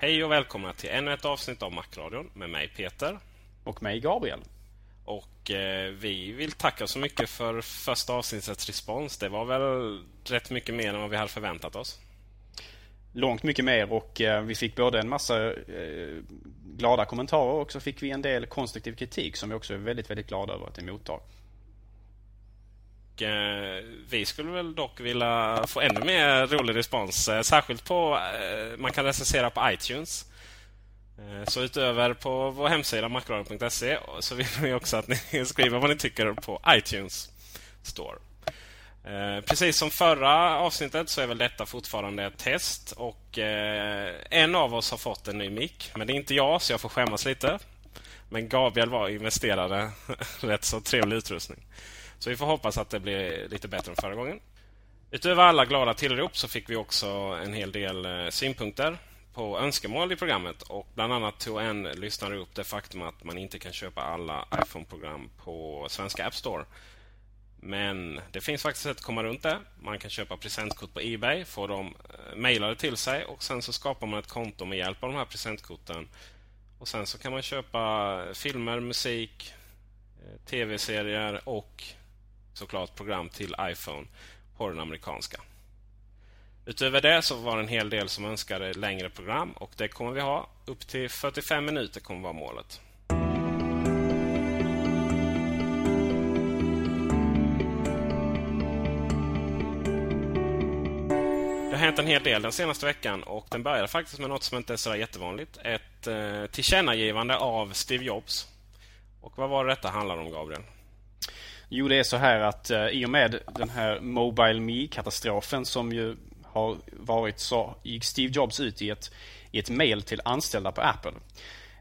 Hej och välkomna till ännu ett avsnitt av Macradion med mig Peter. Och mig Gabriel. Och eh, vi vill tacka så mycket för första avsnittets respons. Det var väl rätt mycket mer än vad vi hade förväntat oss. Långt mycket mer och eh, vi fick både en massa eh, glada kommentarer och så fick vi en del konstruktiv kritik som vi också är väldigt, väldigt glada över att Eh, vi skulle väl dock vilja få ännu mer rolig respons. Eh, särskilt på... Eh, man kan recensera på iTunes. Eh, så utöver på vår hemsida macradion.se så vill vi också att ni skriver vad ni tycker på iTunes Store. Eh, precis som förra avsnittet så är väl detta fortfarande ett test och eh, en av oss har fått en ny mick. Men det är inte jag så jag får skämmas lite. Men Gabriel var investerare rätt så trevlig utrustning. Så vi får hoppas att det blir lite bättre än förra gången. Utöver alla glada tillrop så fick vi också en hel del eh, synpunkter på önskemål i programmet. Och Bland annat tog en lyssnare upp det faktum att man inte kan köpa alla iPhone-program på svenska App Store. Men det finns faktiskt ett att komma runt det. Man kan köpa presentkort på Ebay, få dem eh, mejlade till sig och sen så skapar man ett konto med hjälp av de här presentkorten. Och Sen så kan man köpa filmer, musik, eh, tv-serier och såklart program till iPhone på den amerikanska. Utöver det så var det en hel del som önskade längre program och det kommer vi ha. Upp till 45 minuter kommer vara målet. Det har hänt en hel del den senaste veckan och den började faktiskt med något som inte är så jättevanligt. Ett eh, tillkännagivande av Steve Jobs. Och vad var det detta handlade om, Gabriel? Jo, det är så här att eh, i och med den här Mobile Me-katastrofen som ju har varit så gick Steve Jobs ut i ett, i ett mail till anställda på Apple.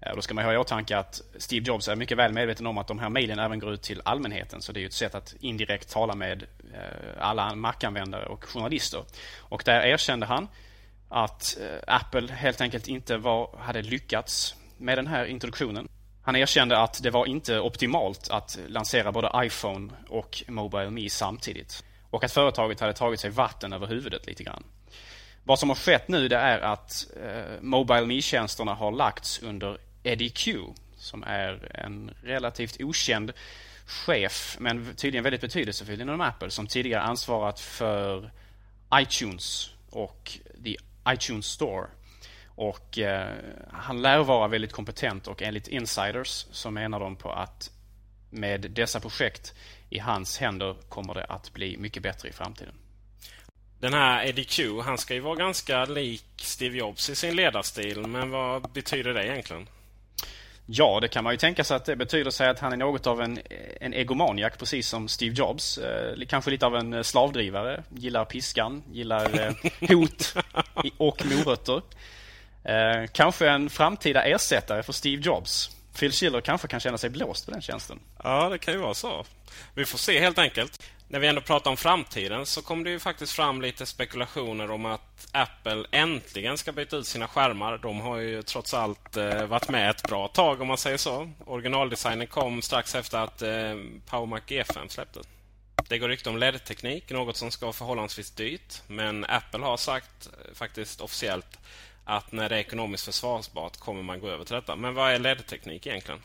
Eh, då ska man ha i åtanke att Steve Jobs är mycket väl medveten om att de här mailen även går ut till allmänheten. Så det är ju ett sätt att indirekt tala med eh, alla Mac-användare och journalister. Och där erkände han att eh, Apple helt enkelt inte var, hade lyckats med den här introduktionen. Han erkände att det var inte optimalt att lansera både iPhone och Mobile Me samtidigt. Och att företaget hade tagit sig vatten över huvudet lite grann. Vad som har skett nu det är att eh, Mobile Me-tjänsterna har lagts under Eddie Q som är en relativt okänd chef men tydligen väldigt betydelsefull inom Apple som tidigare ansvarat för iTunes och the iTunes Store. Och eh, Han lär vara väldigt kompetent och enligt insiders så menar de på att med dessa projekt i hans händer kommer det att bli mycket bättre i framtiden. Den här Eddie Q, han ska ju vara ganska lik Steve Jobs i sin ledarstil. Men vad betyder det egentligen? Ja, det kan man ju tänka sig att det betyder sig att han är något av en, en egomaniak, precis som Steve Jobs. Eh, kanske lite av en eh, slavdrivare. Gillar piskan, gillar eh, hot och morötter. Eh, kanske en framtida ersättare för Steve Jobs. Phil Schiller kanske kan känna sig blåst på den tjänsten. Ja, det kan ju vara så. Vi får se helt enkelt. När vi ändå pratar om framtiden så kom det ju faktiskt fram lite spekulationer om att Apple äntligen ska byta ut sina skärmar. De har ju trots allt eh, varit med ett bra tag om man säger så. Originaldesignen kom strax efter att eh, PowerMac G5 släpptes. Det går rykte om LED-teknik, något som ska vara förhållandevis dyrt. Men Apple har sagt eh, faktiskt officiellt att när det är ekonomiskt försvarsbart kommer man gå över till detta. Men vad är LED-teknik egentligen?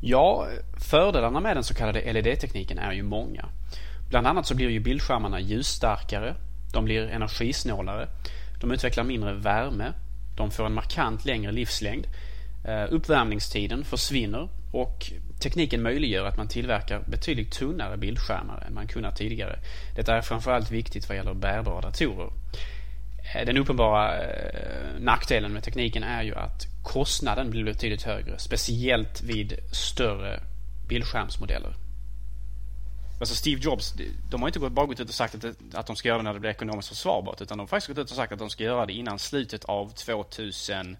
Ja, fördelarna med den så kallade LED-tekniken är ju många. Bland annat så blir ju bildskärmarna ljusstarkare, de blir energisnålare, de utvecklar mindre värme, de får en markant längre livslängd, eh, uppvärmningstiden försvinner och tekniken möjliggör att man tillverkar betydligt tunnare bildskärmar än man kunnat tidigare. Detta är framförallt viktigt vad gäller bärbara datorer. Eh, den uppenbara eh, nackdelen med tekniken är ju att kostnaden blir betydligt högre. Speciellt vid större bildskärmsmodeller. Alltså Steve Jobs, de har inte bara gått ut och sagt att, att de ska göra det när det blir ekonomiskt försvarbart. Utan de har faktiskt gått ut och sagt att de ska göra det innan slutet av 2008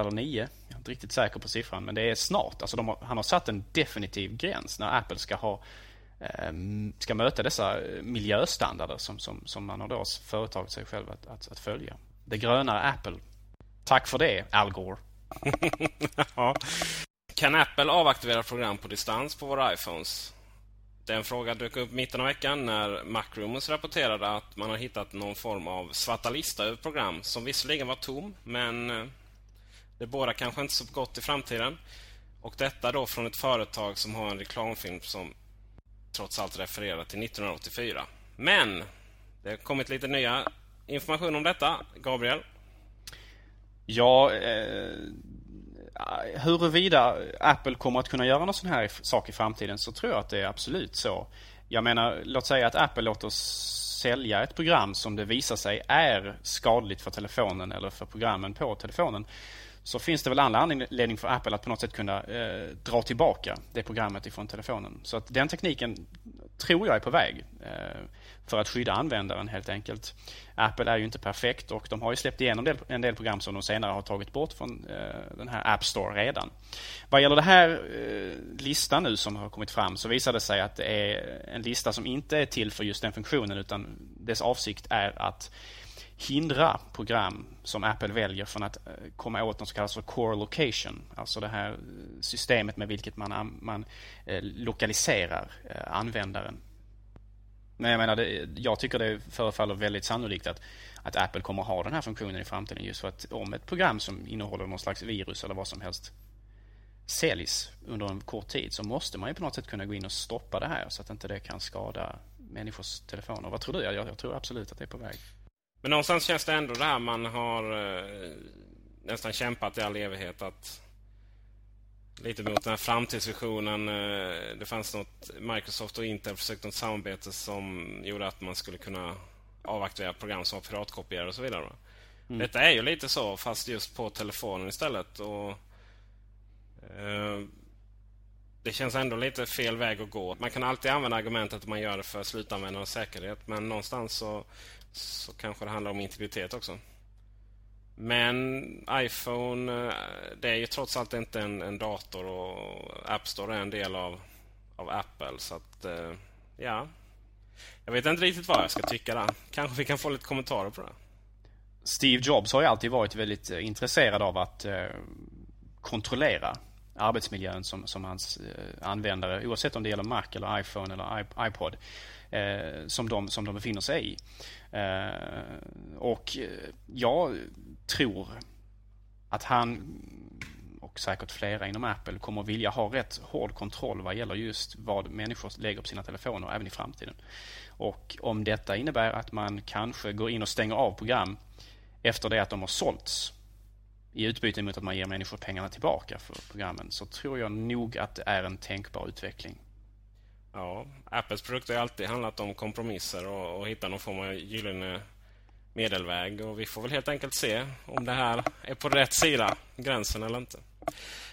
eller 9? Jag är inte riktigt säker på siffran. Men det är snart. Alltså har, han har satt en definitiv gräns när Apple ska ha Ehm, ska möta dessa eh, miljöstandarder som, som, som man har då företagit sig själv att, att, att följa. Det gröna Apple. Tack för det, Al Gore. ja. Kan Apple avaktivera program på distans på våra iPhones? Den frågan dök upp mitten av veckan när Macrumors rapporterade att man har hittat någon form av svarta lista över program som visserligen var tom, men eh, det båda kanske inte så gott i framtiden. Och detta då från ett företag som har en reklamfilm som trots allt refererar till 1984. Men det har kommit lite nya information om detta. Gabriel? Ja, eh, huruvida Apple kommer att kunna göra någon sån här sak i framtiden så tror jag att det är absolut så. Jag menar, låt säga att Apple låter sälja ett program som det visar sig är skadligt för telefonen eller för programmen på telefonen så finns det väl anledning för Apple att på något sätt kunna eh, dra tillbaka det programmet ifrån telefonen. Så att den tekniken tror jag är på väg eh, för att skydda användaren helt enkelt. Apple är ju inte perfekt och de har ju släppt igenom en del, en del program som de senare har tagit bort från eh, den här App Store redan. Vad gäller den här eh, listan nu som har kommit fram så visar det sig att det är en lista som inte är till för just den funktionen utan dess avsikt är att hindra program som Apple väljer från att eh, komma åt något som kallas för core location. Alltså det här eh, systemet med vilket man, man eh, lokaliserar användaren. Men jag menar, det, jag tycker det förefaller väldigt sannolikt att, att Apple kommer ha den här funktionen i framtiden just för att om ett program som innehåller någon slags virus eller vad som helst säljs under en kort tid så måste man ju på något sätt kunna gå in och stoppa det här så att inte det kan skada människors telefoner. Vad tror du? Jag, jag tror absolut att det är på väg. Men någonstans känns det ändå det här man har eh, nästan kämpat i all evighet att lite mot den här framtidsvisionen. Eh, det fanns något Microsoft och Intel försökte något samarbete som gjorde att man skulle kunna avaktivera program som var piratkopierade och så vidare. Mm. Detta är ju lite så fast just på telefonen istället. Och eh, Det känns ändå lite fel väg att gå. Man kan alltid använda argumentet att man gör det för slutanvändarnas säkerhet. Men någonstans så så kanske det handlar om integritet också. Men iPhone, eh, det är ju trots allt inte en, en dator och App Store är en del av, av Apple. Så att, eh, ja. Jag vet inte riktigt vad jag ska tycka där. Kanske vi kan få lite kommentarer på det. Steve Jobs har ju alltid varit väldigt eh, intresserad av att kontrollera arbetsmiljön som, som hans användare, oavsett om det gäller Mac eller iPhone eller iPod, som, de, som de befinner sig i. Eh, och eh, jag tror att han och säkert flera inom Apple kommer vilja ha rätt hård kontroll vad gäller just vad människor lägger på sina telefoner även i framtiden. Och om detta innebär att man kanske går in och stänger av program efter det att de har sålts i utbyte mot att man ger människor pengarna tillbaka för programmen så tror jag nog att det är en tänkbar utveckling. Ja, Apples produkter har alltid handlat om kompromisser och, och hitta någon form av gyllene medelväg. Och vi får väl helt enkelt se om det här är på rätt sida gränsen eller inte.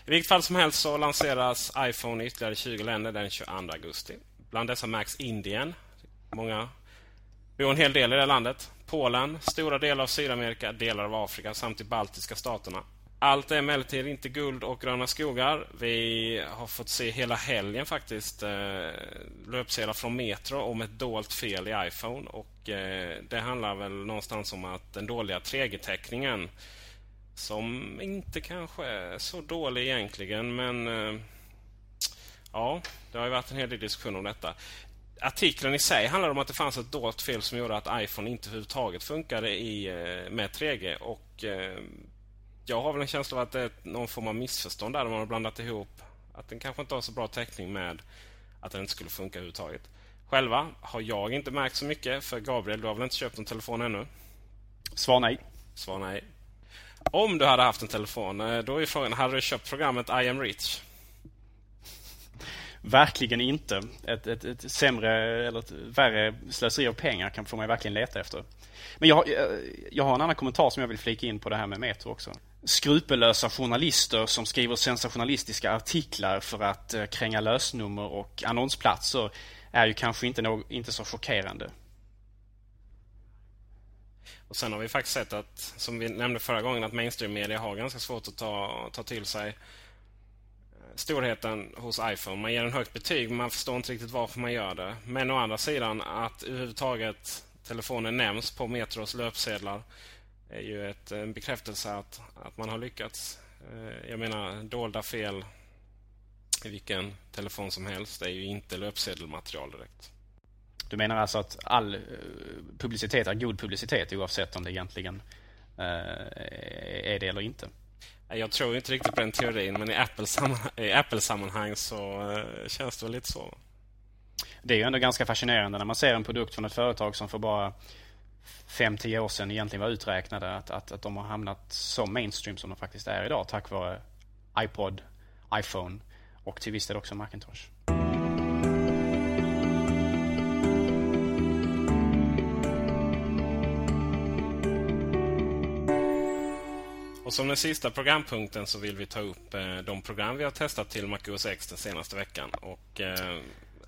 I vilket fall som helst så lanseras iPhone i ytterligare 20 länder den 22 augusti. Bland dessa märks Indien. Många bor en hel del i det landet. Polen, stora delar av Sydamerika, delar av Afrika samt de baltiska staterna. Allt är emellertid inte guld och gröna skogar. Vi har fått se hela helgen faktiskt eh, löpsedlar från Metro om ett dolt fel i iPhone. Och eh, Det handlar väl någonstans om att den dåliga 3G-täckningen som inte kanske är så dålig egentligen men eh, Ja, det har ju varit en hel del diskussion om detta. Artikeln i sig handlar om att det fanns ett dolt fel som gjorde att iPhone inte överhuvudtaget funkade i, eh, med 3G. Och eh, jag har väl en känsla av att det är någon form av missförstånd där. Man har blandat ihop att den kanske inte har så bra täckning med att den inte skulle funka överhuvudtaget. Själva har jag inte märkt så mycket. För Gabriel, du har väl inte köpt en telefon ännu? Svar nej. Svar nej. Om du hade haft en telefon, eh, då är frågan, hade du köpt programmet I am rich? Verkligen inte. Ett, ett, ett sämre eller ett värre slöseri av pengar kan får man verkligen leta efter. Men jag, jag har en annan kommentar som jag vill flika in på det här med Metro också. Skrupellösa journalister som skriver sensationalistiska artiklar för att eh, kränga lösnummer och annonsplatser är ju kanske inte, no inte så chockerande. Och Sen har vi faktiskt sett att, som vi nämnde förra gången, att mainstream-media har ganska svårt att ta, ta till sig eh, storheten hos iPhone. Man ger en högt betyg men man förstår inte riktigt varför man gör det. Men å andra sidan att överhuvudtaget telefonen nämns på Metros löpsedlar är ju ett, en bekräftelse att, att man har lyckats. Eh, jag menar, dolda fel i vilken telefon som helst är ju inte löpsedelmaterial direkt. Du menar alltså att all eh, publicitet är god publicitet oavsett om det egentligen eh, är det eller inte? Jag tror inte riktigt på den teorin, men i Apple-sammanhang Apple så känns det väl lite så. Det är ju ändå ganska fascinerande när man ser en produkt från ett företag som för bara 5-10 år sedan egentligen var uträknade. Att, att, att de har hamnat så mainstream som de faktiskt är idag tack vare iPod, iPhone och till viss del också Macintosh. Och som den sista programpunkten så vill vi ta upp eh, de program vi har testat till MacOS X den senaste veckan. Och, eh...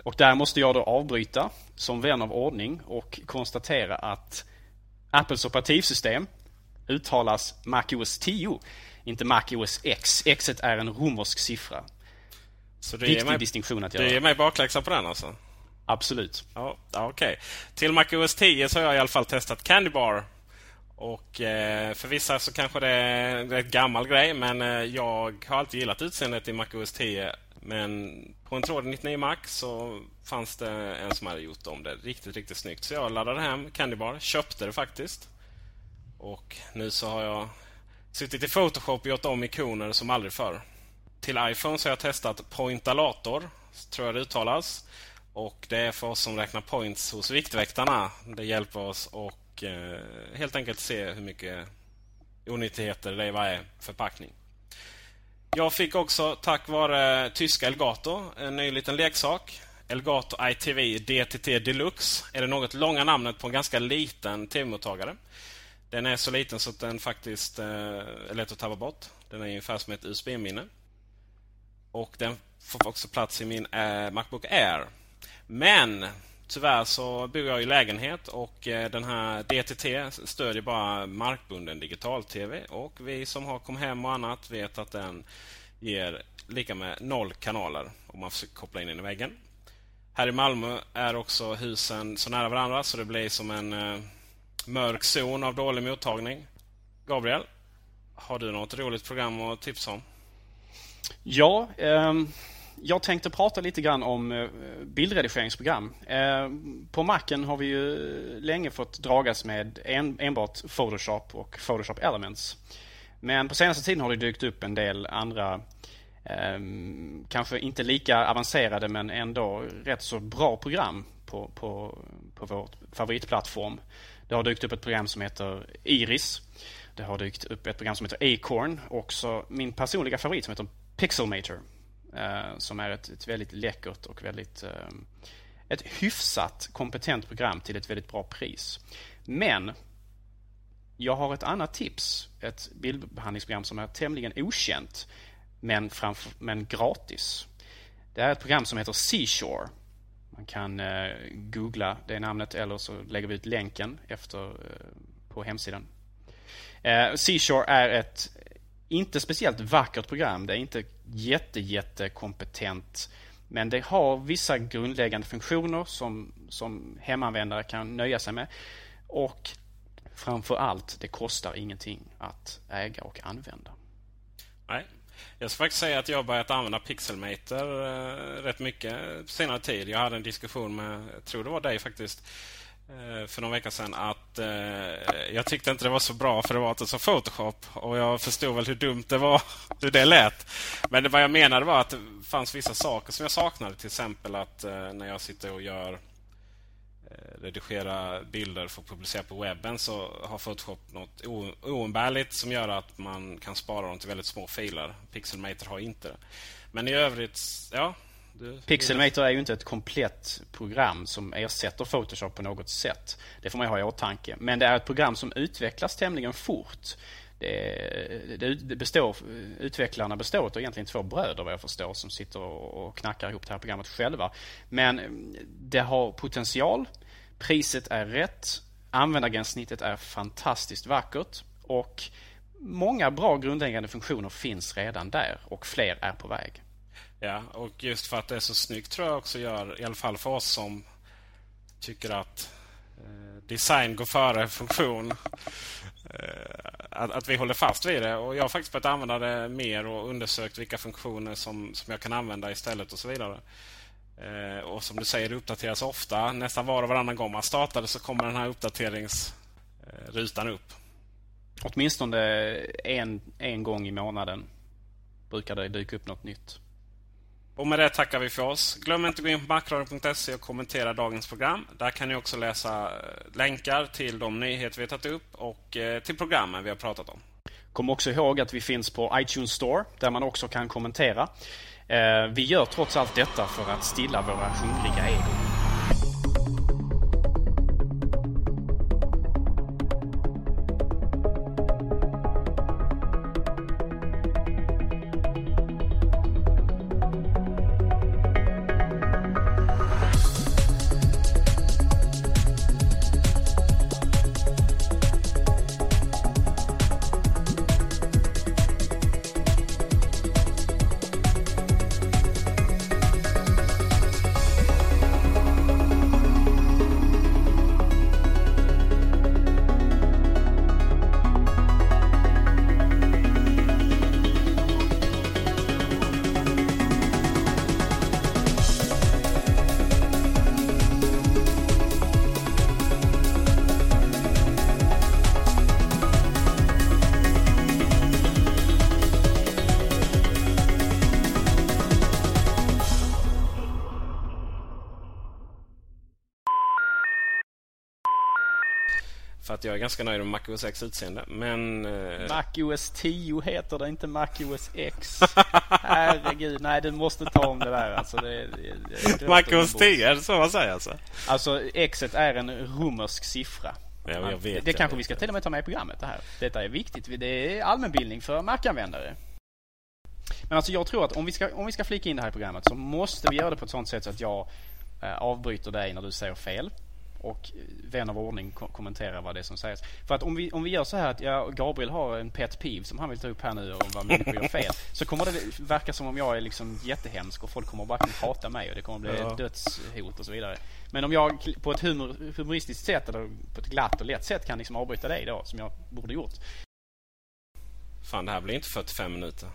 och där måste jag då avbryta som vän av ordning och konstatera att Apples operativsystem uttalas MacOS 10, inte MacOS X. X är en romersk siffra. Så det Viktig mig, distinktion att göra. Det ger mig bakläxa på den alltså? Absolut. Ja, Okej. Okay. Till MacOS 10 så har jag i alla fall testat Candy Bar och eh, för vissa så kanske det är en rätt gammal grej men eh, jag har alltid gillat utseendet i MacOS 10. Men på en tråd 99 Max så fanns det en som hade gjort om det riktigt, riktigt snyggt. Så jag laddade hem Candy Bar, köpte det faktiskt. Och nu så har jag suttit i Photoshop och gjort om ikoner som aldrig förr. Till iPhone så har jag testat Pointalator, tror jag det uttalas. Och det är för oss som räknar points hos Viktväktarna. Det hjälper oss att och eh, helt enkelt se hur mycket onyttigheter det är i varje förpackning. Jag fick också tack vare tyska Elgato en ny liten leksak. Elgato ITV DTT Deluxe är det något långa namnet på en ganska liten TV-mottagare. Den är så liten så att den faktiskt eh, är lätt att tappa bort. Den är ungefär som ett USB-minne. Och den får också plats i min eh, Macbook Air. Men Tyvärr så bor jag i lägenhet och eh, den här DTT stödjer bara markbunden digital-tv. Och vi som har kom hem och annat vet att den ger lika med noll kanaler om man försöker koppla in den i väggen. Här i Malmö är också husen så nära varandra så det blir som en eh, mörk zon av dålig mottagning. Gabriel, har du något roligt program att tipsa om? Ja, um jag tänkte prata lite grann om eh, bildredigeringsprogram. Eh, på Macen har vi ju länge fått dragas med enbart Photoshop och Photoshop Elements. Men på senaste tiden har det dykt upp en del andra ehm, kanske inte lika avancerade men ändå rätt så bra program på, på, på vår favoritplattform. Det har dykt upp ett program som heter Iris. Det har dykt upp ett program som heter Acorn och också min personliga favorit som heter Pixelmator. Eh, som är ett, ett, väldigt läckert och väldigt eh, ett hyfsat kompetent program till ett väldigt bra pris. Men jag har ett annat tips. Ett bildbehandlingsprogram som är tämligen okänt. men, framför, men gratis. Det är ett program som heter Seashore. Man kan eh, googla det namnet eller så lägger vi ut länken efter eh, på hemsidan. Eh, Seashore är ett inte speciellt vackert program. Det är inte jätte, jätte kompetent. Men det har vissa grundläggande funktioner som, som hemanvändare kan nöja sig med. Och framför allt, det kostar ingenting att äga och använda. Nej. Jag ska faktiskt säga att jag har börjat använda Pixelmator eh, rätt mycket senare tid. Jag hade en diskussion med, jag tror det var dig faktiskt, Eh, för någon vecka sedan att eh, jag tyckte inte det var så bra för det var inte som Photoshop. Och jag förstod väl hur dumt det var, hur det lät. Men det, vad jag menade var att det fanns vissa saker som jag saknade. Till exempel att eh, när jag sitter och gör eh, redigera bilder för att publicera på webben så har Photoshop något oumbärligt som gör att man kan spara dem till väldigt små filer. Pixelmator har inte det. Men i övrigt, ja. Du, Pixelmator är ju inte ett komplett program som ersätter Photoshop på något sätt. Det får man ha i åtanke. Men det är ett program som utvecklas tämligen fort. Det, det, består, utvecklarna består av egentligen två bröder vad jag förstår som sitter och knackar ihop det här programmet själva. Men det har potential Priset är rätt. Användargränssnittet är fantastiskt vackert. Och många bra grundläggande funktioner finns redan där och fler är på väg. Ja, och just för att det är så snyggt tror jag också gör, i alla fall för oss som tycker att eh, design går före funktion. Eh, att, att, vi håller fast vid det. Och Jag har faktiskt börjat använda det mer och undersökt vilka funktioner som, som jag kan använda istället och så vidare. Eh, och som du säger, det uppdateras ofta. Nästan var och varannan gång man startade så kommer den här uppdateringsrutan upp. Åtminstone en, en gång i månaden brukar det dyka upp något nytt. Och med det tackar vi för oss. Glöm inte att gå in på macradion.se och kommentera dagens program. Där kan ni också läsa eh, länkar till de nyheter vi har tagit upp och eh, till programmen vi har pratat om. Kom också ihåg att vi finns på iTunes Store där man också kan kommentera. Eh, vi gör trots allt detta för att stilla våra hungriga egon. Att jag är ganska nöjd med MacOS X utseende. Men... Eh... MacOS 10 heter det, inte MacOS X. Herregud, nej du måste ta om det där alltså. Det, det, MacOS 10, är det så man säger alltså? Alltså X är en romersk siffra. Ja, jag vet, det, det kanske vi ska till och med ta med i programmet det här. Detta är viktigt. Det är allmänbildning för Mac-användare. Men alltså jag tror att om vi, ska, om vi ska flika in det här i programmet så måste vi göra det på ett sånt sätt så att jag eh, avbryter dig när du säger fel och vän av ordning kommenterar vad det är som sägs. För att om vi, om vi gör så här att ja, Gabriel har en pet peeve som han vill ta upp här nu om vad människor gör fel. Så kommer det verka som om jag är liksom jättehemsk och folk kommer bara hata mig och det kommer bli ja. dödshot och så vidare. Men om jag på ett humor, humoristiskt sätt eller på ett glatt och lätt sätt kan liksom avbryta dig då som jag borde gjort. Fan det här blir inte 45 minuter.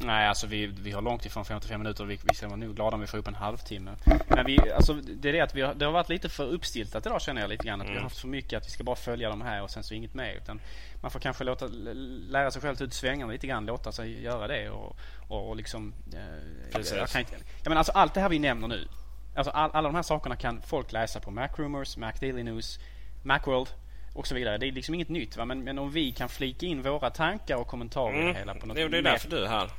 Nej, alltså vi, vi har långt ifrån 55 minuter. Vi, vi ska vara nog glada om vi får upp en halvtimme. Men vi, alltså, det är det att vi har, det har varit lite för uppstiltat idag känner jag lite grann. Att mm. vi har mm. haft för mycket att vi ska bara följa de här och sen så inget mer. Utan man får kanske låta, lära sig själv ta ut svängarna lite grann. Låta sig göra det och, och, och liksom... Eh. Jag kan inte, ja, men alltså allt det här vi nämner nu. Alltså all, alla de här sakerna kan folk läsa på Mac Rumors, Mac Daily News, Macworld och så vidare. Det är liksom inget nytt va? Men, men om vi kan flika in våra tankar och kommentarer mm. hela på något Det är därför du är här.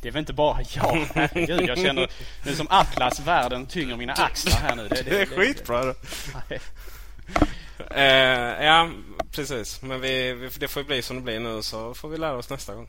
Det är väl inte bara jag. Herregud, jag känner nu som Atlas världen tynger mina axlar här nu. Det, det, det är skitbra. Eh, ja, precis. Men vi, vi, det får bli som det blir nu så får vi lära oss nästa gång.